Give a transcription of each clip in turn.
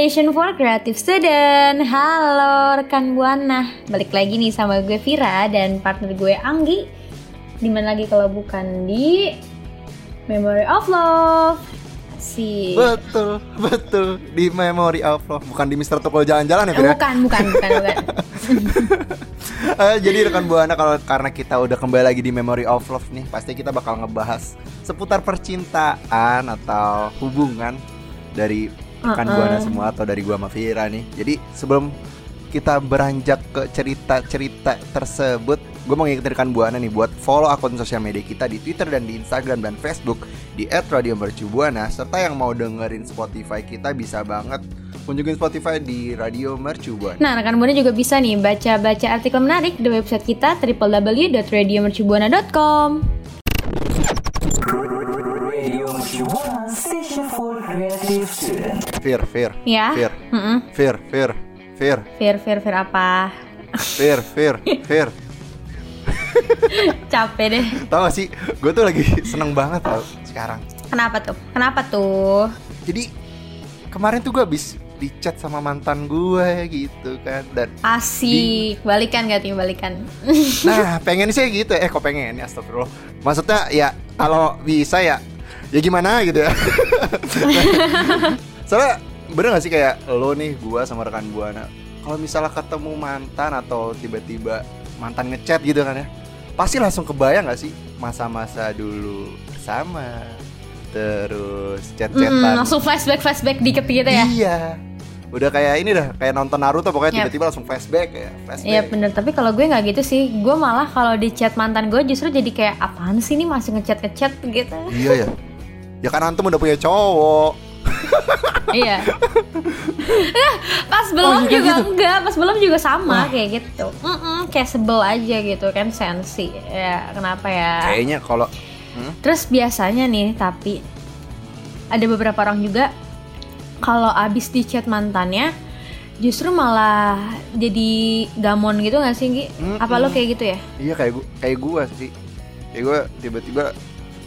Station for Creative Student. Halo rekan Buana. Balik lagi nih sama gue Vira dan partner gue Anggi. Di mana lagi kalau bukan di Memory of Love. Si Betul, betul. Di Memory of Love, bukan di Mister Toko jalan-jalan ya, Eh? Bukan, bukan, bukan, bukan. Eh, jadi rekan buana kalau karena kita udah kembali lagi di Memory of Love nih, pasti kita bakal ngebahas seputar percintaan atau hubungan dari Uh-uh. buana semua atau dari gua sama Vira nih. Jadi sebelum kita beranjak ke cerita-cerita tersebut, gue mau ngingetin buana nih buat follow akun sosial media kita di Twitter dan di Instagram dan Facebook di @radiomercubuana serta yang mau dengerin Spotify kita bisa banget kunjungin Spotify di Radio Mercubuana. Nah rekan Buana juga bisa nih baca-baca artikel menarik di website kita www.radiomercubuana.com Fir, Fir, Ya Fir, Mm-mm. Fir, Fir, Fir, Fir, Fir, Fir apa? Fir, Fir, Fir. Capek deh Tahu gak sih, gue tuh lagi seneng banget tau sekarang. Kenapa tuh? Kenapa tuh? Jadi kemarin tuh gue habis di chat sama mantan gue gitu kan dan Asik, balikan gak tim balikan? nah pengen sih gitu eh kok pengen ya astagfirullah maksudnya ya kalau bisa ya ya gimana gitu ya soalnya bener gak sih kayak lo nih gua sama rekan buana kalau misalnya ketemu mantan atau tiba-tiba mantan ngechat gitu kan ya pasti langsung kebayang gak sih masa-masa dulu bersama terus Mm, chat-chatan langsung flashback flashback dikit gitu ya? iya. Udah kayak ini dah kayak nonton Naruto pokoknya Yap. tiba-tiba langsung flashback ya flashback. Iya bener, tapi kalau gue nggak gitu sih. Gue malah kalau di chat mantan gue justru jadi kayak Apaan sih ini masih ngechat-ngechat? gitu. Iya ya. Ya kan antum udah punya cowok Iya Pas belum iya juga gitu? enggak Pas belum juga sama Wah. kayak gitu Mm-mm, Kayak sebel aja gitu kan sensi Ya kenapa ya kayaknya kalau Hmm? Terus biasanya nih tapi Ada beberapa orang juga Kalau abis di chat mantannya Justru malah jadi gamon gitu gak sih Gi? Mm-mm. Apa lo kayak gitu ya? Iya kayak gua, kayak gua sih. Kayak gua tiba-tiba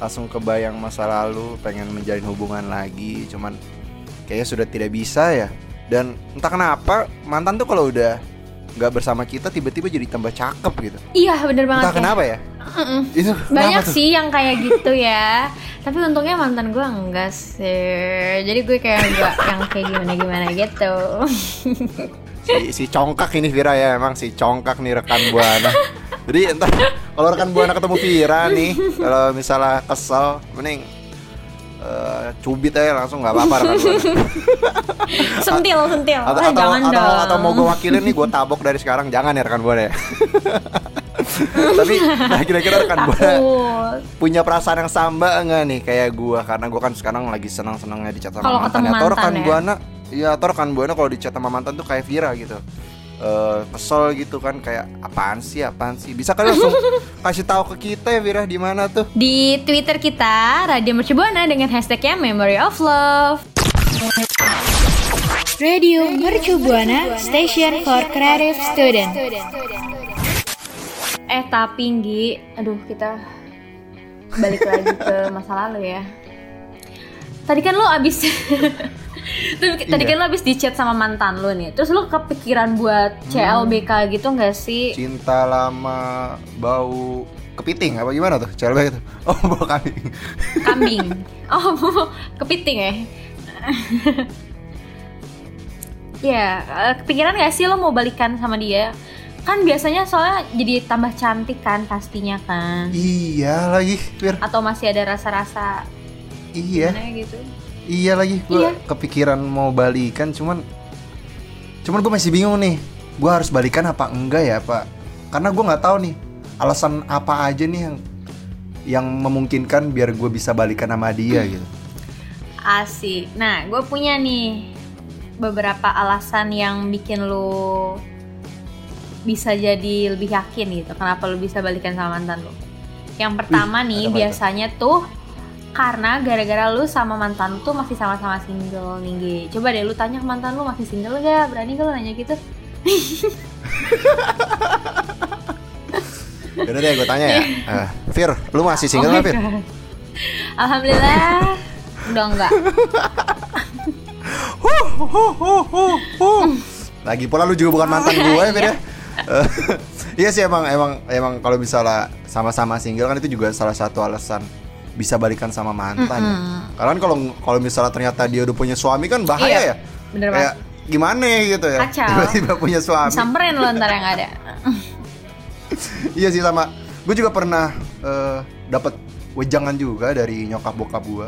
langsung kebayang masa lalu, pengen menjalin hubungan lagi, cuman kayaknya sudah tidak bisa ya. Dan entah kenapa mantan tuh kalau udah nggak bersama kita tiba-tiba jadi tambah cakep gitu. Iya bener banget Entah ya. kenapa ya. Mm-mm. Itu Banyak tuh? sih yang kayak gitu ya Tapi untungnya mantan gue enggak sih Jadi gue kayak enggak yang kayak gimana-gimana gitu Si, si congkak ini Vira ya emang si congkak nih rekan buana. Jadi entar kalau rekan buana ketemu Vira nih, kalau misalnya kesel, mending eh, cubit aja langsung nggak apa-apa rekan buana. Sentil, sentil. atau, Ah, atau, Jangan atau, dong. atau mau gue wakilin nih gue tabok dari sekarang. Jangan ya rekan ya tapi nah, kira-kira rekan Takut. punya perasaan yang sama enggak nih kayak gue karena gue kan sekarang lagi senang-senangnya di chat sama Kalau mantan ketemu atau rekan ya? buana ya atau rekan buana kalau di chat sama mantan tuh kayak Vira gitu Eh, kesel gitu kan kayak apaan sih apaan sih? Bisa kalian langsung kasih tahu ke kita ya Vira di mana tuh? Di Twitter kita Radio Mercubuana dengan hashtagnya Memory of Love. Radio Mercu Buana Station for Creative Student. Eh tapi Nggi Aduh kita balik lagi ke masa lalu ya tadi kan lo abis Tapi tadi Iya. kan lo abis di chat sama mantan lo nih Terus lo kepikiran buat Hmm. CLBK gitu gak sih? Cinta lama bau kepiting apa gimana tuh? CLBK itu. Oh, bau kambing. Kambing Oh kepiting ya? Ya, eh, kepikiran gak sih lo mau balikan sama dia? Kan biasanya soalnya jadi tambah cantik kan pastinya kan iya lagi, Fir. Atau masih ada rasa-rasa Iya. gimana gitu Iya lagi, gue Iya. kepikiran mau balikan, cuman, cuman gue masih bingung nih, gue harus balikan apa enggak ya pak? Karena gue nggak tahu nih alasan apa aja nih yang yang memungkinkan biar gue bisa balikan sama dia gitu. Asik. Nah, gue punya nih beberapa alasan yang bikin lu bisa jadi lebih yakin gitu. Kenapa lu bisa balikan sama mantan lu? Yang pertama Wih, nih itu? biasanya tuh karena gara-gara lu sama mantan lu tuh masih sama-sama single nih. Coba deh lu tanya ke mantan lu masih single gak? Berani gak lu nanya gitu? Yaudah deh, gue tanya ya. Eh, Fir, lu masih single Oh nggak, Fir? God. Alhamdulillah udah enggak. Lagi pula lu juga bukan mantan gue ya, Fir ya. Eh, Iya sih emang emang emang kalau misalnya sama-sama single kan itu juga salah satu alasan bisa balikan sama mantan. ya. Karena kan kalau kalau misalnya ternyata dia udah punya suami kan bahaya Iya, ya. bener Kayak gimana gitu ya. Tiba-tiba punya suami. Samperin lu ntar yang ada. Iya sih sama. Gue juga pernah eh, dapat wejangan juga dari nyokap bokap gue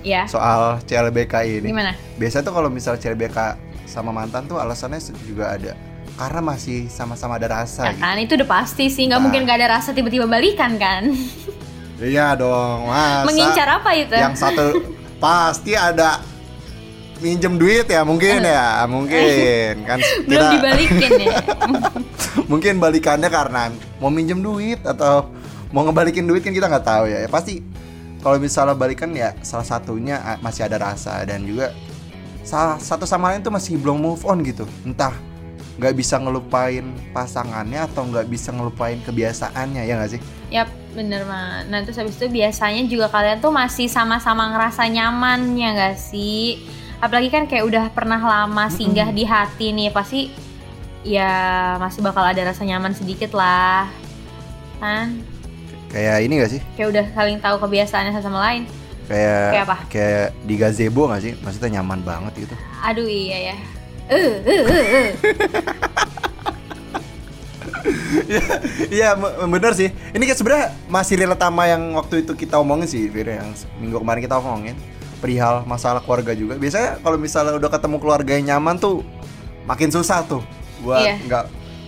Ya. soal CLBK ini. Gimana? Biasanya tuh kalau misal CLBK sama mantan tuh alasannya juga ada karena masih sama-sama ada rasa Ya gitu. kan itu udah pasti sih nggak Nah. mungkin gak ada rasa tiba-tiba balikan kan Iya dong, masa mengincar apa itu yang satu pasti ada minjem duit ya mungkin ya, mungkin kan belum kita dibalikin ya mungkin balikannya karena mau minjem duit atau mau ngebalikin duit kan kita nggak tahu ya. Ya pasti kalau misalnya balikan ya salah satunya ah, masih ada rasa dan juga salah satu sama lain tuh masih belum move on gitu. Entah nggak bisa ngelupain pasangannya atau nggak bisa ngelupain kebiasaannya ya nggak sih? Yap, bener mah. Nah terus habis itu biasanya juga kalian tuh masih sama-sama ngerasa nyaman ya gak sih? Apalagi kan kayak udah pernah lama singgah di hati nih, pasti ya masih bakal ada rasa nyaman sedikit lah. Kan? Kayak ini gak sih? Kayak udah saling tahu kebiasaannya satu sama lain. Kayak Kayak apa? Kayak di gazebo gak sih? Maksudnya nyaman banget gitu. Aduh iya ya. Eh, eh, eh. Iya m- bener sih. Ini kan sebenarnya masih relate sama yang waktu itu kita omongin sih, Fir, yang minggu kemarin kita omongin perihal masalah keluarga juga. Biasanya kalau misalnya udah ketemu keluarga yang nyaman tuh makin susah tuh buat Iya. nggak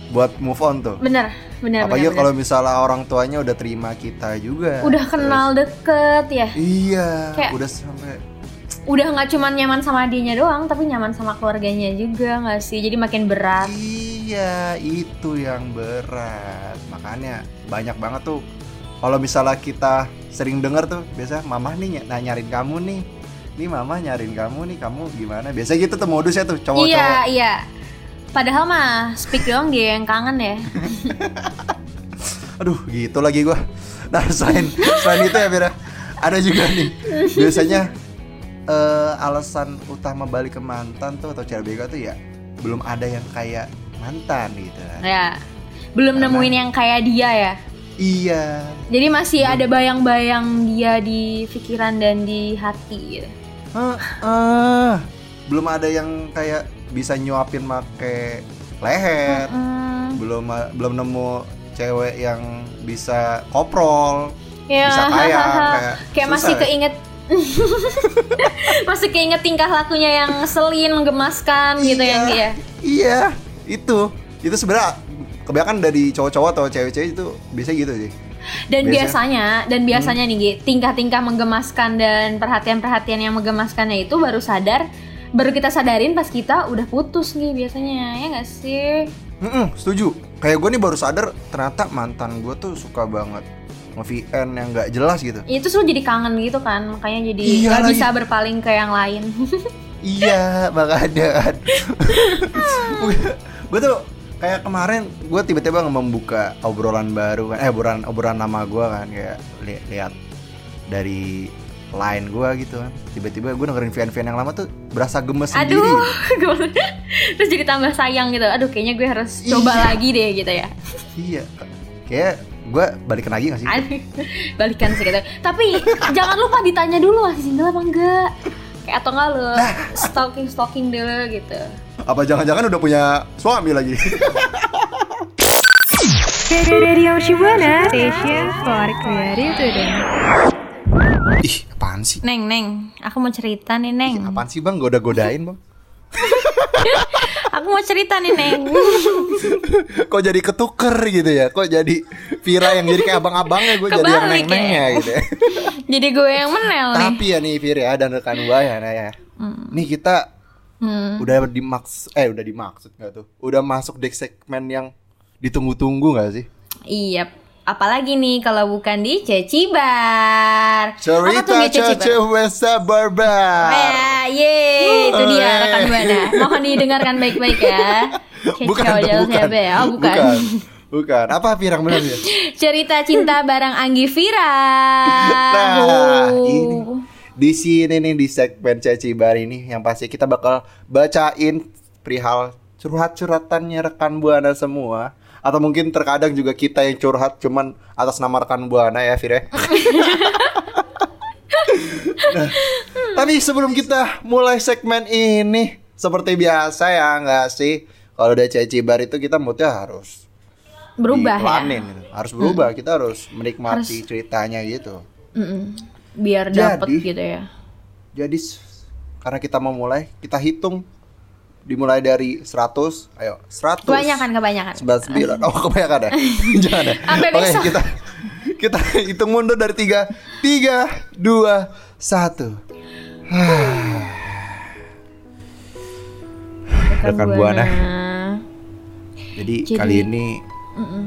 buat move on tuh. Bener, bener, Apalagi bener, kalau misalnya orang tuanya udah terima kita juga. Udah kenal deket ya. Iya, Kayak- udah sampai Udah nggak cuman nyaman sama adiknya doang, tapi nyaman sama keluarganya juga nggak sih? Jadi makin berat. Iya, itu yang berat. Makanya banyak banget tuh kalau misalnya kita sering denger tuh biasa mamah nih ny- nah, nyariin kamu nih. Nih mama nyariin kamu nih, kamu gimana? Biasa gitu tuh modusnya tuh cowok-cowok. Iya, iya. Padahal mah speak doang dia yang kangen ya. Aduh, gitu lagi gua. Nah, selain selain itu ya Bira, ada juga nih. Biasanya eh, alasan utama balik ke mantan tuh atau CLBK tuh ya belum ada yang kayak mantan gitu. ya. Belum Karena- nemuin yang kayak dia ya. Iya, Jadi masih ada bayang-bayang dia di pikiran dan di hati gitu. Heeh. belum ada yang kayak bisa nyuapin make leher. Hmm. Belum belum nemu cewek yang bisa koprol. Ya, Bisa kayak kayak masih ya. keinget masih keinget tingkah lakunya yang selin menggemaskan gitu Iya, yang dia. Iya, itu. Itu sebenarnya kebanyakan dari cowok-cowok atau cewek-cewek itu biasa gitu sih. Dan Biasanya- biasanya dan biasanya nih Gi, tingkah-tingkah menggemaskan dan perhatian-perhatian yang menggemaskannya itu baru sadar baru kita sadarin pas kita udah putus nih biasanya ya nggak sih? Mm-mm, setuju. Kayak gue nih baru sadar ternyata mantan gue tuh suka banget nge-VN yang nggak jelas gitu. Itu tuh jadi kangen gitu kan, makanya jadi Iya lagi. bisa berpaling ke yang lain. Iya, makanya kan. Gue tuh kayak kemarin gue tiba-tiba membuka obrolan baru kan, eh obrolan obrolan nama gue kan kayak li- lihat dari line gue gitu kan tiba-tiba gue dengerin Vian-Vian yang lama tuh berasa gemes Aduh, sendiri terus jadi tambah sayang gitu. Aduh, kayaknya gue harus coba Iya. lagi deh gitu ya. iya kayak gue balikan lagi gak sih balikan sih gitu. Tapi jangan lupa ditanya dulu masih single apa enggak. Kayak atau enggak lo stalking stalking dulu gitu. Apa jangan-jangan udah punya suami lagi Radio Shibuana Station for Creative Student. ih apaan sih Neng, Neng, aku mau cerita nih, Neng. apaan sih bang goda-godain bang Aku mau cerita nih, Neng. kok jadi ketuker gitu ya kok jadi Vira yang jadi kayak abang-abangnya gue jadi yang Kebalik neng-nengnya ya. gitu ya Jadi gue yang menel nih. tapi ya nih Vira ya dan rekan gue ya nah ya nih kita Hmm. udah dimaks eh udah dimaksud nggak tuh udah masuk di segmen yang ditunggu-tunggu nggak sih Iya, apalagi nih kalau bukan di Ceci Bar. Apa tuh cerita Ceci? Cece Wesa Barbar Eh, ye, itu dia Eh. rekan buana. Mohon didengarkan baik-baik ya. bukan Kecau tuh, jauh bukan. ya? Oh, bukan. bukan bukan apa pirang benar ya Cerita cinta bareng Anggi Vira. Nah, Oh. ini di sini nih di segmen Ceci Bar ini yang pasti kita bakal bacain perihal curhat-curhatannya rekan buana semua atau mungkin terkadang juga kita yang curhat cuman atas nama rekan buana ya Fir ya. Nah, tapi sebelum kita mulai segmen ini seperti biasa ya nggak sih kalau udah Ceci Bar itu kita moodnya harus Berubah ya. gitu. harus berubah kita harus menikmati ceritanya gitu Mm-mm. Biar Jadi- gitu ya. Jadi karena kita mau mulai, kita hitung dimulai dari 100. Ayo, 100. Kebanyakan, kebanyakan. 99. Oh, kebanyakan ya? Jangan ya. Oke, besok. kita kita hitung mundur dari 3 3 2 1. Rekan Buana. Jadi, Jadi- kali ini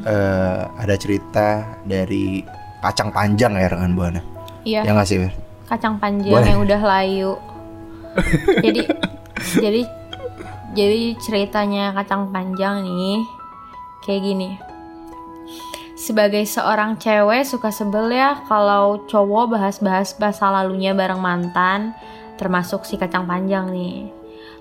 eh, ada cerita dari kacang panjang ya rekan Buana. Iya. Ya nggak sih, Wir? kacang panjang Boleh. yang udah layu. jadi jadi jadi ceritanya kacang panjang nih kayak gini. Sebagai seorang cewek suka sebel ya kalau cowok bahas-bahas masa lalunya bareng mantan, termasuk si kacang panjang nih.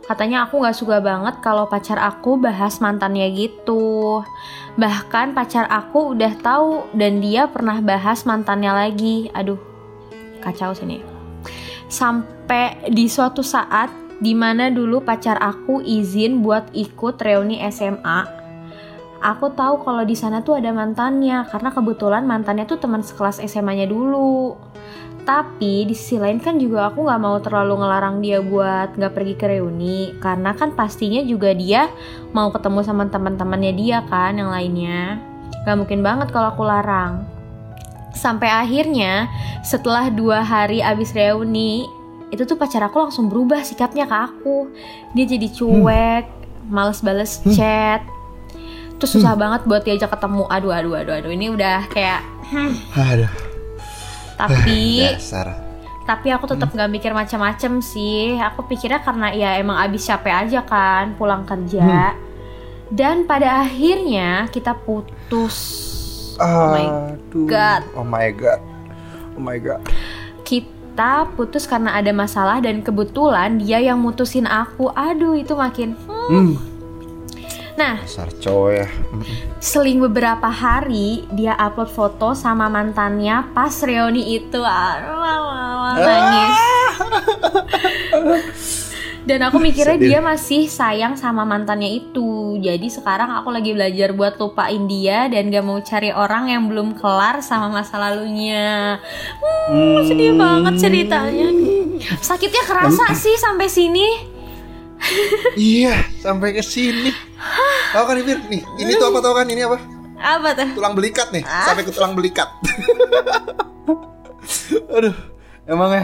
Katanya aku gak suka banget kalau pacar aku bahas mantannya gitu. Bahkan pacar aku udah tahu dan dia pernah bahas mantannya lagi. Aduh, kacau sini. Sampai di suatu saat di mana dulu pacar aku izin buat ikut reuni SMA. Aku tahu kalau di sana tuh ada mantannya karena kebetulan mantannya tuh teman sekelas SMA-nya dulu. Tapi di sisi lain kan juga aku nggak mau terlalu ngelarang dia buat nggak pergi ke reuni karena kan pastinya juga dia mau ketemu sama teman-temannya dia kan yang lainnya. Gak mungkin banget kalau aku larang. Sampai akhirnya setelah dua hari abis reuni itu tuh pacar aku langsung berubah sikapnya ke aku. Dia jadi cuek males bales chat. Terus susah banget buat diajak ketemu. Aduh aduh aduh aduh. Ini udah kayak Aduh, tapi dasar. tapi aku tetap nggak mikir macam-macam sih. Aku pikirnya karena ya emang abis capek aja kan pulang kerja. Dan pada akhirnya kita putus Oh my Aduh. God. Oh my god. Oh my god. kita putus karena ada masalah dan kebetulan dia yang mutusin aku aduh itu makin hmm. Hmm. nah Dasar cowok ya. seling beberapa hari dia upload foto sama mantannya pas reuni itu aduh mama nangis dan aku mikirnya dia masih sayang sama mantannya itu jadi sekarang aku lagi belajar buat lupain dia dan gak mau cari orang yang belum kelar sama masa lalunya Hmm, sedih banget ceritanya sakitnya kerasa sih sampai sini iya, sampai ke sini. Tahu kan Fir? Nih, ini tuh apa tahu kan ini apa? apa tuh Tulang belikat nih, Ah. sampai ke tulang belikat. Aduh, emang ya.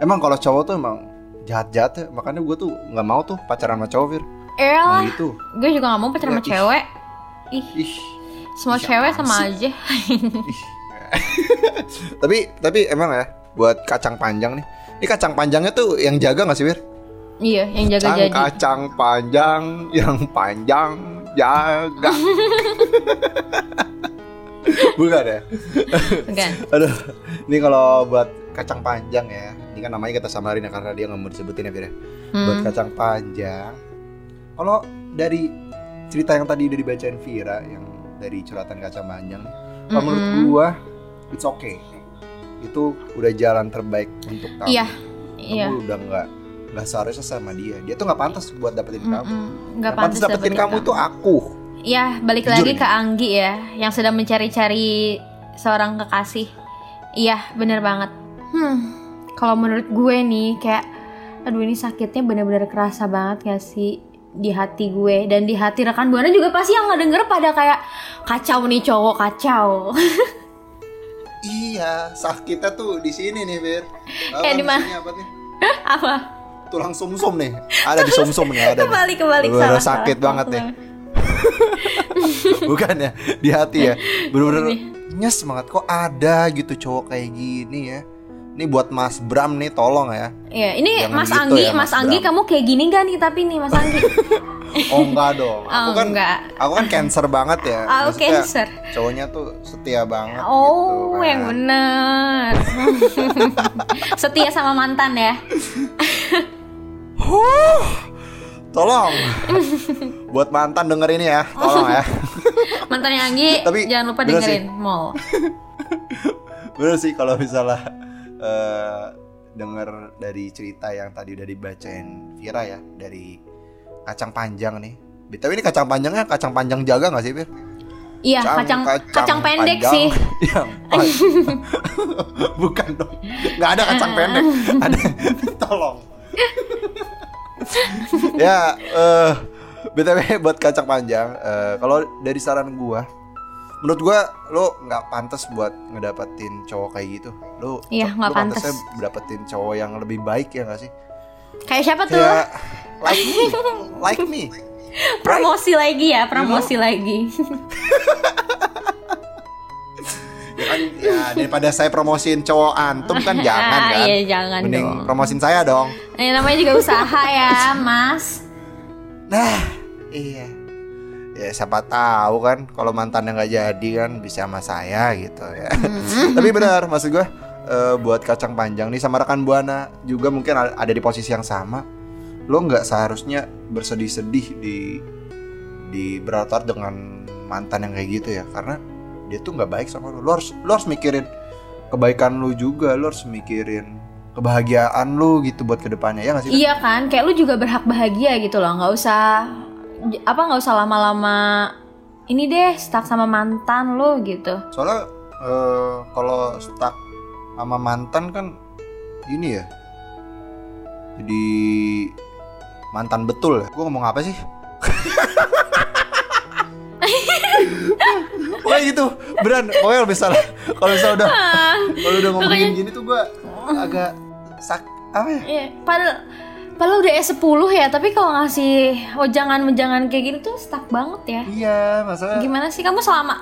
Emang kalau cowok tuh emang jahat-jahat ya. Makanya gue tuh nggak mau tuh pacaran sama cowok, Fir. Elah, Emang gitu. gue juga gak mau pacaran sama Ih. cewek ih Ih. semua Ih, cewek sama sih? aja Tapi tapi emang ya buat kacang panjang nih. Ini kacang panjangnya tuh yang jaga nggak sih, Wir? iya yang jaga Kacang, jadi kacang panjang yang panjang jaga. Bukan ya? kan Aduh, ini kalau buat kacang panjang ya. Ini kan namanya kita samarin ya karena dia nggak mau disebutin ya Fir ya. Buat Hmm. kacang panjang. Kalau dari cerita yang tadi udah dibacain Vira yang dari curhatan kacang panjang, kalau menurut Mm-mm. gua it's okay. Itu udah jalan terbaik untuk kamu. Iya, Kamu iya. udah nggak nggak seharusnya sama dia. Dia tuh nggak pantas buat dapetin kamu. Mm-mm. Nggak Yang pantas pantas dapetin kamu itu aku. Ya, balik Jujur lagi ini. ke Anggi ya, yang sedang mencari-cari seorang kekasih. Iya, bener banget. Hmm, kalau menurut gue nih, kayak, aduh ini sakitnya bener-bener kerasa banget gak sih di hati gue dan di hati rekan buana juga pasti yang ngedenger pada kayak kacau nih cowok kacau. Iya, sakitnya tuh di sini nih, Fir. Eh, di mana? apa nih? Apa? Tulang sumsum nih. Ada di sumsum nih, ada. nih. Kembali kembali salah, sakit salah. banget ya. Bukan ya, di hati ya. Bener-bener nyes banget kok ada gitu cowok kayak gini ya. Ini buat Mas Bram nih tolong ya. Iya, ini Jangan Mas gitu Anggi, ya, Mas, Mas Anggi Bram. kamu kayak gini gak nih tapi nih Mas Anggi? Oh enggak dong. Aku Oh, kan enggak. aku kan cancer banget ya. Oh, Maksudnya cancer. Cowoknya tuh setia banget Oh, gitu, yang kan. bener. Setia sama mantan ya. Tolong. buat mantan denger ini ya, tolong ya. Mantannya Anggi, Tapi jangan lupa dengerin Mall. Bener sih kalau misalnya eh denger dari cerita yang tadi udah dibacain Vira ya dari kacang panjang nih. BTW ini kacang panjangnya kacang panjang jaga gak sih, Fir? Iya, kacang kacang pendek panjang sih. yang Bukan dong. Nggak ada kacang pendek. Ada tolong. ya, eh BTW buat kacang panjang, eh, kalau dari saran gua menurut gua lo nggak pantas buat ngedapetin cowok kayak gitu. Lo Iya, nggak lo pantas. pantasnya dapetin cowok yang lebih baik ya gak sih? Kayak siapa tuh? Kayak like me, like me. Promosi lagi ya, promosi lagi. Ya kan ya daripada saya promosiin cowok antum kan jangan Ah, kan. iya, jangan Mending dong. promosin saya dong. Ini namanya juga usaha ya, Mas. Nah, iya. Ya siapa tahu kan kalau mantannya nggak jadi kan bisa sama saya gitu ya. Tapi benar maksud gue eh, buat kacang panjang nih sama rekan buana juga mungkin ada di posisi yang sama. Lo nggak seharusnya bersedih-sedih di di berlatar dengan mantan yang kayak gitu ya karena dia tuh nggak baik sama lo. Lo harus lo harus mikirin kebaikan lo juga. Lo harus mikirin kebahagiaan lo gitu buat ke depannya ya nggak sih? Iya kan, kayak lu juga berhak bahagia gitu loh, nggak usah apa nggak usah lama-lama ini deh stuck sama mantan lu gitu. Soalnya eh, kalau stuck sama mantan kan ini ya. Jadi mantan betul ya. Gue ngomong apa sih? Pokoknya gitu, beran. Pokoknya kalau misalnya kalau misalnya udah kalau udah ngomongin gini tuh gue agak sak apa ya? Iya, padahal padahal udah S10 ya, tapi kalau ngasih wejangan-wejangan kayak gini tuh stuck banget ya. Iya, masalah. Gimana sih kamu selama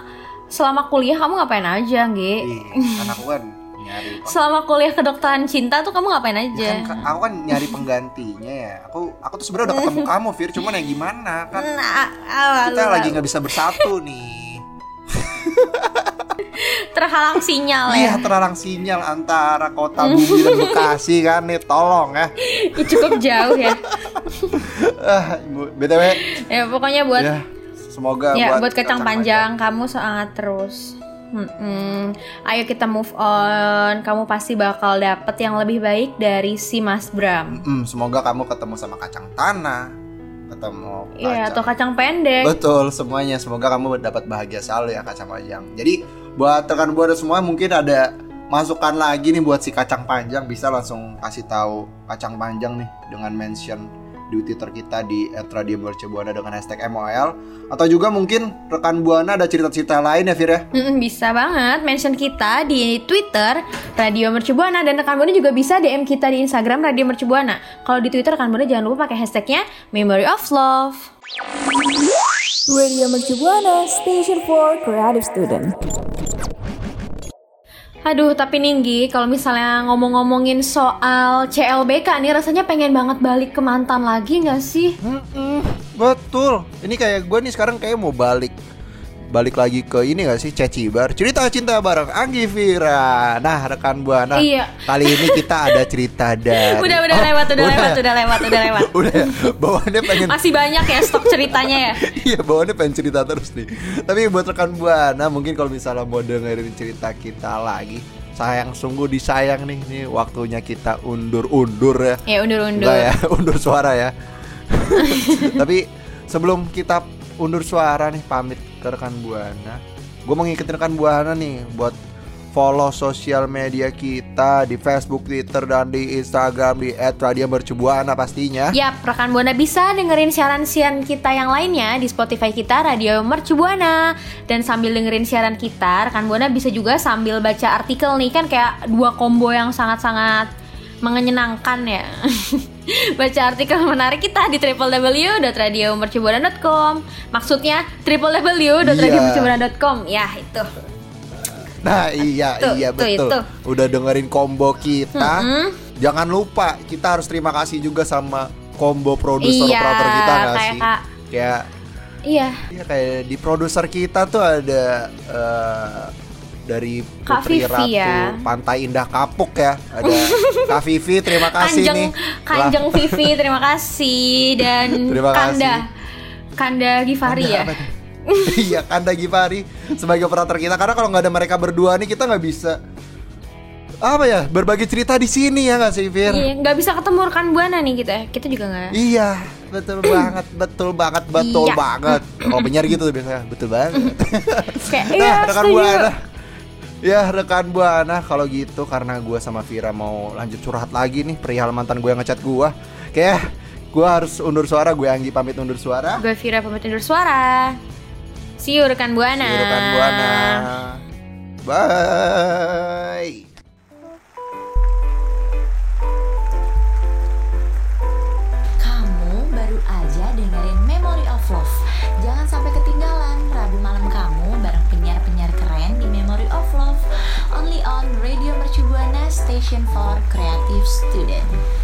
selama kuliah kamu ngapain aja, Gi? Ih, kan aku kan nyari Selama kuliah kedokteran cinta tuh kamu ngapain Ya aja? kan, aku kan nyari penggantinya ya. Aku aku tuh sebenarnya udah ketemu kamu, Fir. Cuman ya gimana kan? Nah, ah, Kita lalu- lagi nggak bisa bersatu nih. terhalang sinyal Iya, ya. terlarang sinyal antara kota Bumi dan Bekasi kan nih. Tolong ya. Cukup jauh ya. Ah, BTW Ya pokoknya buat ya semoga ya buat, buat kacang panjang kamu semangat terus. Mm-mm. Ayo kita move on. Kamu pasti bakal dapet yang lebih baik dari si Mas Bram. Mm, semoga kamu ketemu sama kacang tanah, ketemu Iya, kacang atau kacang pendek. Betul semuanya. Semoga kamu dapat bahagia selalu ya kacang panjang. Jadi buat rekan buana semua mungkin ada masukan lagi nih buat si kacang panjang bisa langsung kasih tahu kacang panjang nih dengan mention di Twitter kita di @radiomercubuana dengan hashtag MOL atau juga mungkin rekan buana ada cerita-cerita lain ya Fir ya. Mm-mm, bisa banget mention kita di Twitter Radio Mercubuana dan rekan Buana juga bisa DM kita di Instagram Radio Mercubuana. Kalau di Twitter rekan Buana jangan lupa pakai hashtagnya Memory of Love. Radio Mercubuana, Station for Creative Student. Aduh, tapi Ninggi, kalau misalnya ngomong-ngomongin soal CLBK nih, rasanya pengen banget balik ke mantan lagi nggak sih? Mm-mm, betul. Ini kayak gue nih sekarang kayak mau balik balik lagi ke ini gak sih Ceci Bar cerita cinta bareng Anggi Vira. Nah rekan buana Iya. kali ini kita ada cerita dari. Udah udah Oh, lewat, udah, lewat, udah lewat, udah lewat. udah ya bawaannya pengen Masih banyak ya stok ceritanya ya. Iya bawaannya pengen cerita terus nih Tapi buat rekan Buana Mungkin kalau misalnya mau dengerin cerita kita lagi Sayang sungguh disayang nih Nih waktunya kita undur-undur ya Ya undur-undur. Enggak ya undur suara ya Tapi sebelum kita undur suara nih Pamit ke rekan Buana Gue mau ngikutin rekan Buana nih Buat follow sosial media kita Di Facebook, Twitter, dan di Instagram Di @radiomercubuana pastinya Yap, rekan Buana bisa dengerin siaran-siaran kita yang lainnya di Spotify kita Radio Mercu Buana. Dan sambil dengerin siaran kita, rekan Buana bisa juga sambil baca artikel nih kan kayak dua combo yang sangat-sangat menyenangkan ya. baca artikel menarik kita di www.radiomercubuana.com. Maksudnya www.radiomercubuana.com. Ya, itu. Nah iya Tuh, iya tuh, betul itu. Udah dengerin combo kita Mm-mm. Jangan lupa kita harus terima kasih juga sama combo produser Iya, operator kita kayak sih Kayak Iya. Iya kayak di produser kita tuh ada eh, dari Kak Putri Vivi Ratu ya. Pantai Indah Kapuk ya ada Kak Vivi terima kasih Kanjeng nih Kanjeng Vivi terima kasih dan Terima Kanda kasih. Kanda Givari ya. Iya Kanda Gifari sebagai operator kita karena kalau nggak ada mereka berdua nih kita nggak bisa apa ya berbagi cerita di sini ya nggak sih Fir? Iya, nggak bisa ketemu rekan buana nih kita. Kita juga nggak. Iya, betul banget, betul banget, betul Iya. banget. Kalau penyiar gitu tuh biasanya, betul banget. Kayak nah, iya, rekan setuju. buana. Ya, rekan buana kalau gitu karena gue sama Vira mau lanjut curhat lagi nih perihal mantan gue yang ngechat gue. Kayak gue harus undur suara, gue Anggi pamit undur suara. Gue Vira pamit undur suara. See you rekan buana. See you, rekan buana. Bye. Station for Creative Student.